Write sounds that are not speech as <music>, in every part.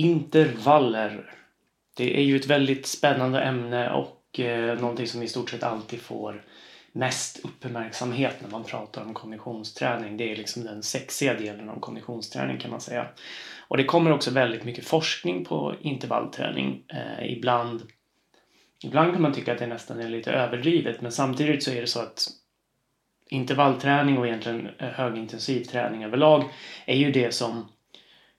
Intervaller. Det är ju ett väldigt spännande ämne och eh, någonting som i stort sett alltid får mest uppmärksamhet när man pratar om konditionsträning. Det är liksom den sexiga delen av konditionsträning kan man säga. Och det kommer också väldigt mycket forskning på intervallträning. Eh, ibland, ibland kan man tycka att det nästan är lite överdrivet men samtidigt så är det så att intervallträning och egentligen eh, högintensiv träning överlag är ju det som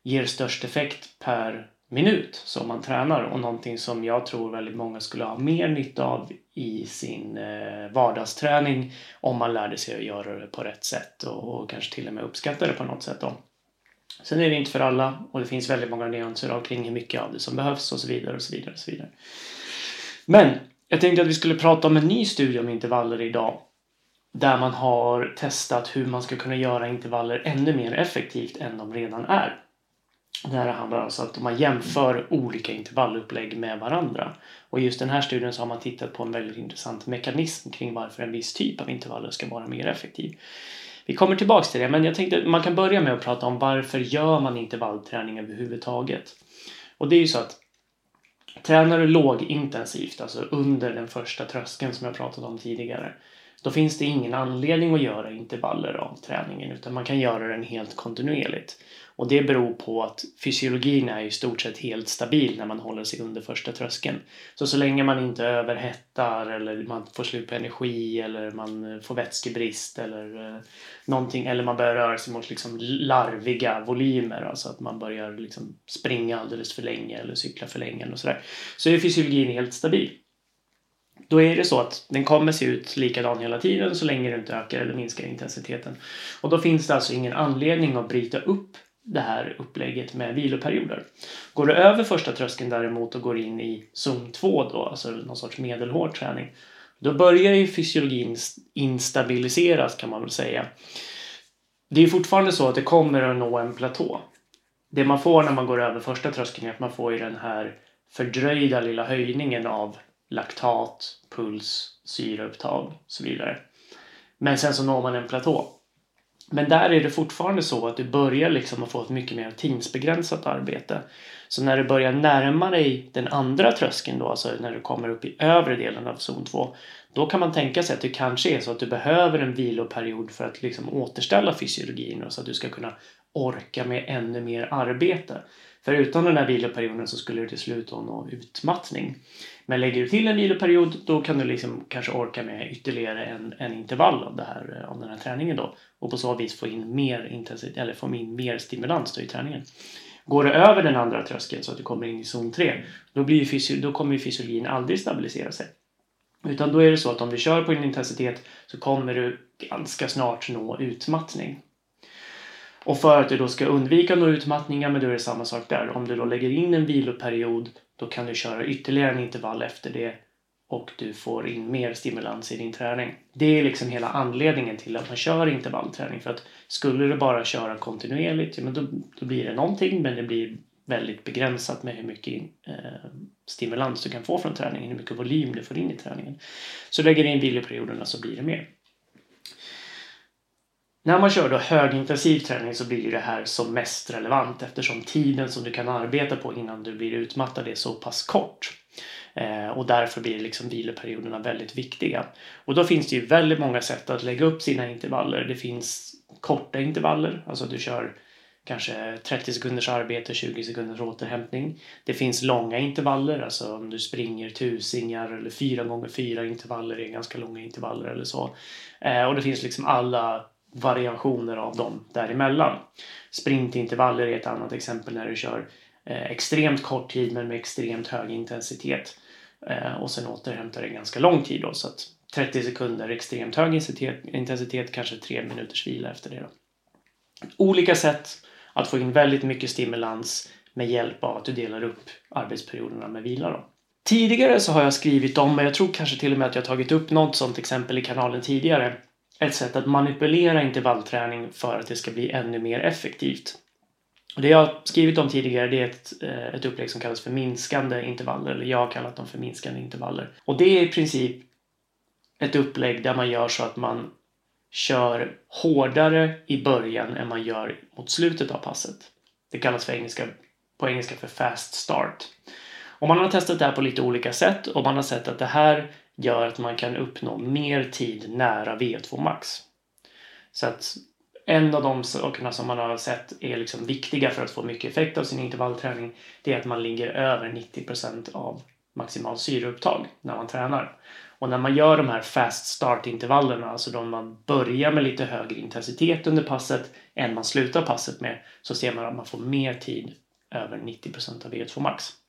ger störst effekt per minut som man tränar och någonting som jag tror väldigt många skulle ha mer nytta av i sin eh, vardagsträning om man lärde sig att göra det på rätt sätt och, och kanske till och med uppskatta det på något sätt. Då. Sen är det inte för alla och det finns väldigt många nyanser av kring hur mycket av det som behövs och så vidare och så vidare. Och så vidare. Men jag tänkte att vi skulle prata om en ny studie om intervaller idag där man har testat hur man ska kunna göra intervaller ännu mer effektivt än de redan är. Det här handlar alltså om att man jämför olika intervallupplägg med varandra. Och i just den här studien så har man tittat på en väldigt intressant mekanism kring varför en viss typ av intervaller ska vara mer effektiv. Vi kommer tillbaks till det, men jag tänkte att man kan börja med att prata om varför gör man intervallträning överhuvudtaget? Och det är ju så att tränar du lågintensivt, alltså under den första tröskeln som jag pratat om tidigare, då finns det ingen anledning att göra intervaller av träningen utan man kan göra den helt kontinuerligt. Och det beror på att fysiologin är i stort sett helt stabil när man håller sig under första tröskeln. Så så länge man inte överhettar eller man får slut på energi eller man eh, får vätskebrist eller eh, någonting eller man börjar röra sig mot liksom larviga volymer, alltså att man börjar liksom springa alldeles för länge eller cykla för länge och sådär, så är fysiologin helt stabil. Då är det så att den kommer se ut likadan hela tiden så länge du inte ökar eller minskar intensiteten. Och då finns det alltså ingen anledning att bryta upp det här upplägget med viloperioder. Går du över första tröskeln däremot och går in i zon 2 då, alltså någon sorts medelhård träning, då börjar ju fysiologin instabiliseras kan man väl säga. Det är fortfarande så att det kommer att nå en platå. Det man får när man går över första tröskeln är att man får ju den här fördröjda lilla höjningen av laktat, puls, syreupptag och så vidare. Men sen så når man en platå. Men där är det fortfarande så att du börjar liksom att få ett mycket mer tidsbegränsat arbete. Så när du börjar närma dig den andra tröskeln då, alltså när du kommer upp i övre delen av zon 2, då kan man tänka sig att det kanske är så att du behöver en viloperiod för att liksom återställa fysiologin och så att du ska kunna orka med ännu mer arbete. För utan den här viloperioden så skulle du till slut nå utmattning. Men lägger du till en viloperiod då kan du liksom kanske orka med ytterligare en, en intervall av, det här, eh, av den här träningen då. Och på så vis få in mer intensitet, eller få in mer stimulans då i träningen. Går du över den andra tröskeln så att du kommer in i zon 3 då, blir fysi- då kommer ju fysiologin aldrig stabilisera sig. Utan då är det så att om du kör på en intensitet så kommer du ganska snart nå utmattning. Och för att du då ska undvika några utmattningar, men då är det samma sak där. Om du då lägger in en viloperiod, då kan du köra ytterligare en intervall efter det och du får in mer stimulans i din träning. Det är liksom hela anledningen till att man kör intervallträning. För att skulle du bara köra kontinuerligt, ja, men då, då blir det någonting, men det blir väldigt begränsat med hur mycket eh, stimulans du kan få från träningen, hur mycket volym du får in i träningen. Så lägger du in viloperioderna så blir det mer. När man kör då högintensiv träning så blir det här som mest relevant eftersom tiden som du kan arbeta på innan du blir utmattad är så pass kort. Eh, och därför blir liksom viloperioderna väldigt viktiga. Och då finns det ju väldigt många sätt att lägga upp sina intervaller. Det finns korta intervaller, alltså du kör kanske 30 sekunders arbete, 20 sekunders återhämtning. Det finns långa intervaller, alltså om du springer tusingar eller 4 gånger 4 intervaller är ganska långa intervaller eller så. Eh, och det finns liksom alla variationer av dem däremellan. Sprintintervaller är ett annat exempel när du kör eh, extremt kort tid men med extremt hög intensitet eh, och sen återhämtar det ganska lång tid då så att 30 sekunder extremt hög intensitet, intensitet kanske tre minuters vila efter det. Då. Olika sätt att få in väldigt mycket stimulans med hjälp av att du delar upp arbetsperioderna med vila. Då. Tidigare så har jag skrivit om, men jag tror kanske till och med att jag tagit upp något sånt exempel i kanalen tidigare, ett sätt att manipulera intervallträning för att det ska bli ännu mer effektivt. Och det jag har skrivit om tidigare det är ett, eh, ett upplägg som kallas för minskande intervaller, eller jag har kallat dem för minskande intervaller. Och det är i princip ett upplägg där man gör så att man kör hårdare i början än man gör mot slutet av passet. Det kallas för engelska på engelska för fast start. Och man har testat det här på lite olika sätt och man har sett att det här gör att man kan uppnå mer tid nära V2 max. Så att en av de sakerna som man har sett är liksom viktiga för att få mycket effekt av sin intervallträning det är att man ligger över 90% av maximal syreupptag när man tränar. Och när man gör de här fast start-intervallerna, alltså de man börjar med lite högre intensitet under passet än man slutar passet med, så ser man att man får mer tid över 90% av V2 max.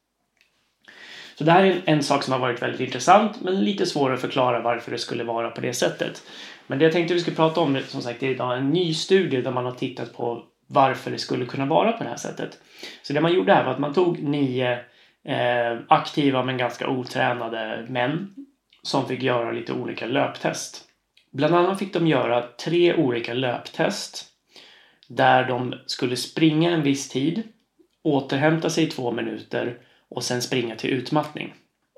Så det här är en sak som har varit väldigt intressant men lite svårare att förklara varför det skulle vara på det sättet. Men det jag tänkte vi skulle prata om som sagt är idag en ny studie där man har tittat på varför det skulle kunna vara på det här sättet. Så det man gjorde här var att man tog nio eh, aktiva men ganska otränade män som fick göra lite olika löptest. Bland annat fick de göra tre olika löptest där de skulle springa en viss tid, återhämta sig i två minuter och sen springa till utmattning.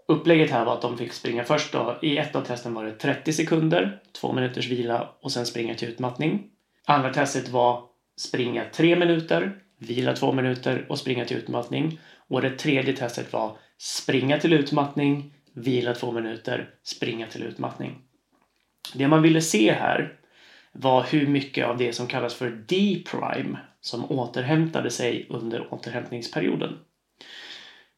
Upplägget här var att de fick springa först då, i ett av testen var det 30 sekunder, två minuters vila och sen springa till utmattning. Andra testet var springa tre minuter, vila två minuter och springa till utmattning. Och det tredje testet var springa till utmattning, vila två minuter, springa till utmattning. Det man ville se här var hur mycket av det som kallas för D-prime som återhämtade sig under återhämtningsperioden.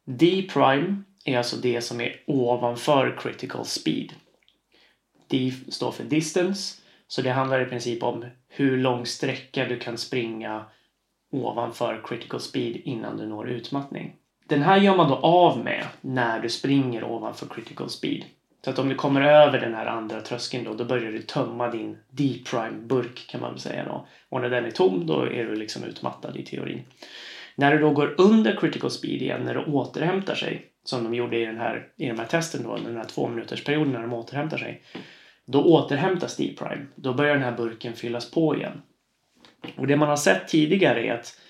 D-prime är alltså det som är ovanför critical speed. D står för distance, så det handlar i princip om hur lång sträcka du kan springa ovanför critical speed innan du når utmattning. Den här gör man då av med när du springer ovanför critical speed. Så att om du kommer över den här andra tröskeln då, då börjar du tömma din D-prime-burk kan man väl säga då. Och när den är tom, då är du liksom utmattad i teorin. När du då går under critical speed igen, när du återhämtar sig, som de gjorde i den här, i de här testen då, den här två minuters perioden när de återhämtar sig. Då återhämtas D-prime. Då börjar den här burken fyllas på igen. Och det man har sett tidigare är att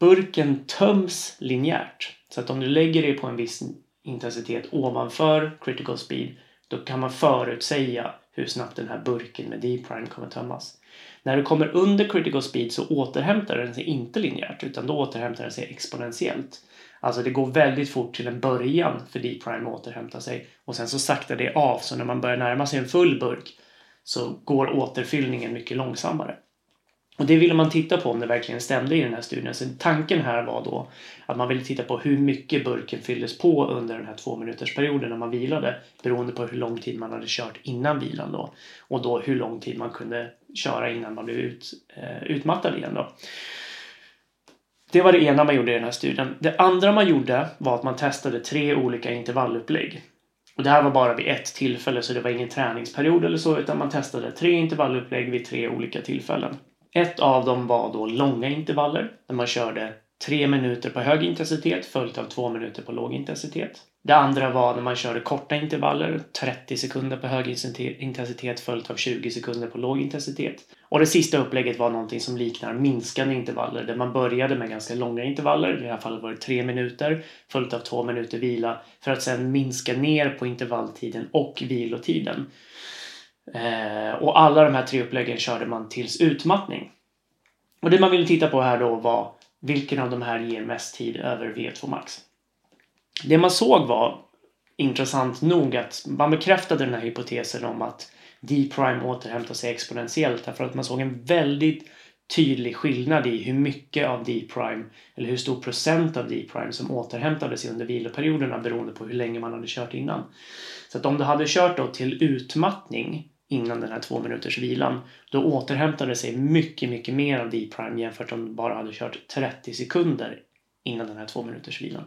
burken töms linjärt. Så att om du lägger dig på en viss intensitet ovanför critical speed då kan man förutsäga hur snabbt den här burken med D-prime kommer tömmas. När du kommer under critical speed så återhämtar den sig inte linjärt utan då återhämtar den sig exponentiellt. Alltså det går väldigt fort till en början för D-prime att återhämta sig och sen så saktar det av så när man börjar närma sig en full burk så går återfyllningen mycket långsammare. Och det ville man titta på om det verkligen stämde i den här studien. Så tanken här var då att man ville titta på hur mycket burken fylldes på under den här två minuters perioden när man vilade beroende på hur lång tid man hade kört innan vilan då. Och då hur lång tid man kunde köra innan man blev ut, eh, utmattad igen då. Det var det ena man gjorde i den här studien. Det andra man gjorde var att man testade tre olika intervallupplägg. Och det här var bara vid ett tillfälle så det var ingen träningsperiod eller så utan man testade tre intervallupplägg vid tre olika tillfällen. Ett av dem var då långa intervaller där man körde tre minuter på hög intensitet följt av två minuter på låg intensitet. Det andra var när man körde korta intervaller, 30 sekunder på hög intensitet följt av 20 sekunder på låg intensitet. Och det sista upplägget var någonting som liknar minskande intervaller där man började med ganska långa intervaller, i det här fallet var det tre minuter, följt av två minuter vila för att sedan minska ner på intervalltiden och vilotiden. Eh, och alla de här tre uppläggen körde man tills utmattning. Och det man ville titta på här då var vilken av de här ger mest tid över V2 max. Det man såg var intressant nog att man bekräftade den här hypotesen om att D-prime återhämtar sig exponentiellt därför att man såg en väldigt tydlig skillnad i hur mycket av D-prime eller hur stor procent av D-prime som återhämtade sig under viloperioderna beroende på hur länge man hade kört innan. Så att om du hade kört då till utmattning innan den här två minuters vilan då återhämtade sig mycket, mycket mer av D-prime jämfört om du bara hade kört 30 sekunder innan den här två minuters vilan.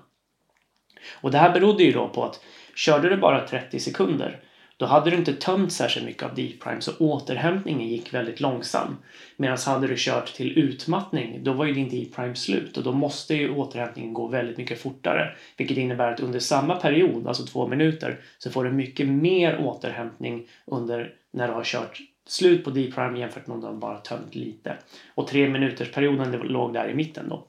Och det här berodde ju då på att körde du bara 30 sekunder då hade du inte tömt särskilt mycket av D-prime så återhämtningen gick väldigt långsam. Medan hade du kört till utmattning då var ju din D-prime slut och då måste ju återhämtningen gå väldigt mycket fortare. Vilket innebär att under samma period, alltså två minuter, så får du mycket mer återhämtning under när du har kört slut på D-prime jämfört med om du bara tömt lite. Och tre minuters perioden låg där i mitten då.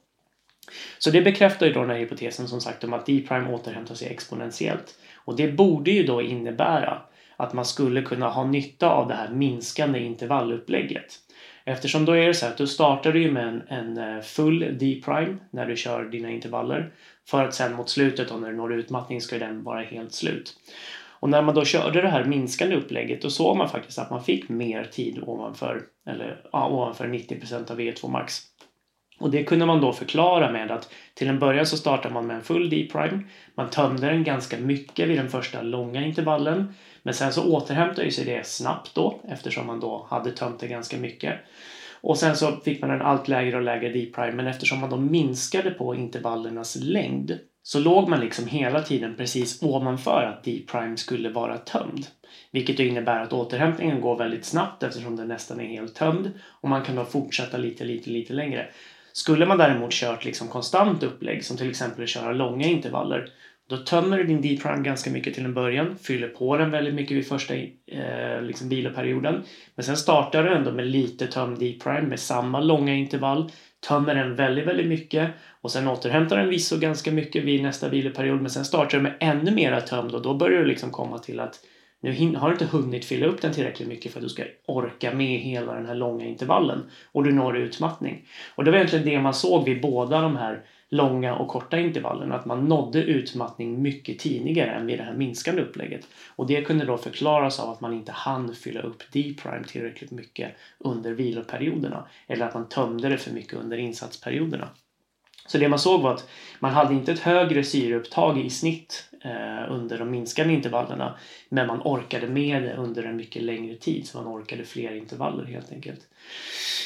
Så det bekräftar ju då den här hypotesen som sagt om att D-prime återhämtar sig exponentiellt. Och det borde ju då innebära att man skulle kunna ha nytta av det här minskande intervallupplägget. Eftersom då är det så att du startar ju med en, en eh, full D-prime när du kör dina intervaller. För att sen mot slutet då när du når utmattning ska den vara helt slut. Och när man då körde det här minskande upplägget då såg man faktiskt att man fick mer tid ovanför, eller, ja, ovanför 90% av VO2 max. Och det kunde man då förklara med att till en början så startar man med en full D-prime. Man tömde den ganska mycket vid den första långa intervallen. Men sen så återhämtade sig det snabbt då eftersom man då hade tömt det ganska mycket. Och sen så fick man en allt lägre och lägre D-prime men eftersom man då minskade på intervallernas längd så låg man liksom hela tiden precis ovanför att D-prime skulle vara tömd. Vilket innebär att återhämtningen går väldigt snabbt eftersom den nästan är helt tömd och man kan då fortsätta lite, lite, lite längre. Skulle man däremot kört liksom konstant upplägg som till exempel att köra långa intervaller då tömmer du din D-prime ganska mycket till en början, fyller på den väldigt mycket vid första eh, liksom viloperioden. Men sen startar du ändå med lite tömd D-prime med samma långa intervall, tömmer den väldigt, väldigt mycket och sen återhämtar den visso ganska mycket vid nästa viloperiod men sen startar du med ännu mera tömd och då börjar du liksom komma till att nu har du inte hunnit fylla upp den tillräckligt mycket för att du ska orka med hela den här långa intervallen och du når utmattning. Och det var egentligen det man såg vid båda de här långa och korta intervallerna, att man nådde utmattning mycket tidigare än vid det här minskande upplägget. Och det kunde då förklaras av att man inte hann fylla upp D-prime tillräckligt mycket under viloperioderna eller att man tömde det för mycket under insatsperioderna. Så det man såg var att man hade inte ett högre syreupptag i snitt eh, under de minskande intervallerna men man orkade med det under en mycket längre tid så man orkade fler intervaller helt enkelt.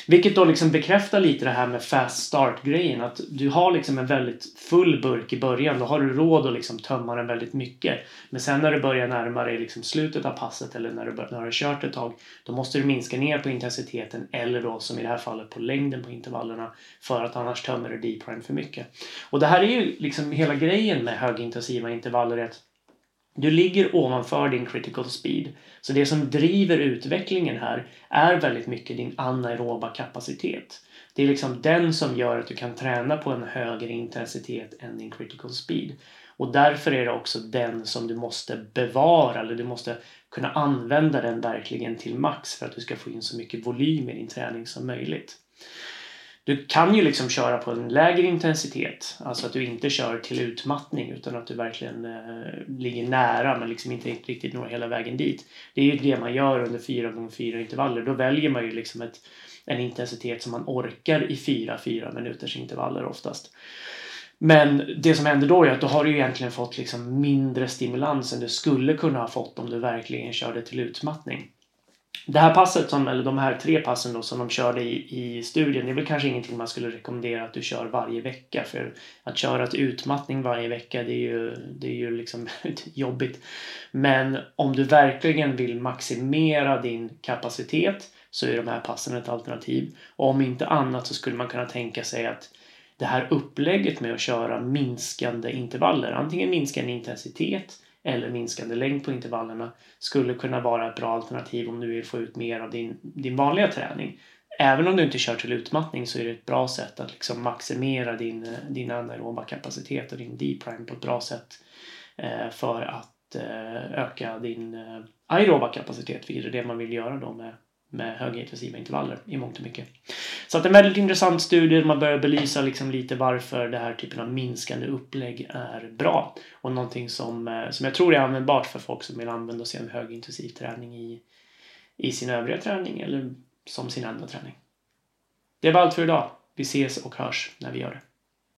Vilket då liksom bekräftar lite det här med fast start-grejen. Att du har liksom en väldigt full burk i början. Då har du råd att liksom tömma den väldigt mycket. Men sen när du börjar närma dig liksom slutet av passet eller när du, bör, när du har kört ett tag. Då måste du minska ner på intensiteten eller då som i det här fallet på längden på intervallerna. För att annars tömmer du D-prime för mycket. Och det här är ju liksom hela grejen med högintensiva intervaller. Att du ligger ovanför din critical speed. Så det som driver utvecklingen här är väldigt mycket din anaeroba kapacitet. Det är liksom den som gör att du kan träna på en högre intensitet än din critical speed. Och därför är det också den som du måste bevara eller du måste kunna använda den verkligen till max för att du ska få in så mycket volym i din träning som möjligt. Du kan ju liksom köra på en lägre intensitet, alltså att du inte kör till utmattning utan att du verkligen eh, ligger nära men liksom inte riktigt når hela vägen dit. Det är ju det man gör under 4x4 intervaller. Då väljer man ju liksom ett, en intensitet som man orkar i 4-4 minuters intervaller oftast. Men det som händer då är att då har du egentligen fått liksom mindre stimulans än du skulle kunna ha fått om du verkligen körde till utmattning. Det här passet, som, eller de här tre passen då, som de körde i, i studien, det är väl kanske ingenting man skulle rekommendera att du kör varje vecka. För att köra ett utmattning varje vecka, det är ju, det är ju liksom <laughs> jobbigt. Men om du verkligen vill maximera din kapacitet så är de här passen ett alternativ. Och om inte annat så skulle man kunna tänka sig att det här upplägget med att köra minskande intervaller, antingen minskande intensitet eller minskande längd på intervallerna skulle kunna vara ett bra alternativ om du vill få ut mer av din, din vanliga träning. Även om du inte kör till utmattning så är det ett bra sätt att liksom maximera din, din anaeroba kapacitet och din D-prime på ett bra sätt eh, för att eh, öka din eh, aeroba kapacitet, vilket är det man vill göra då med med högintensiva intervaller i mångt och mycket. Så att en väldigt intressant studie där man börjar belysa liksom lite varför den här typen av minskande upplägg är bra. Och någonting som, eh, som jag tror är användbart för folk som vill använda sig av högintensiv träning i, i sin övriga träning eller som sin enda träning. Det var allt för idag. Vi ses och hörs när vi gör det.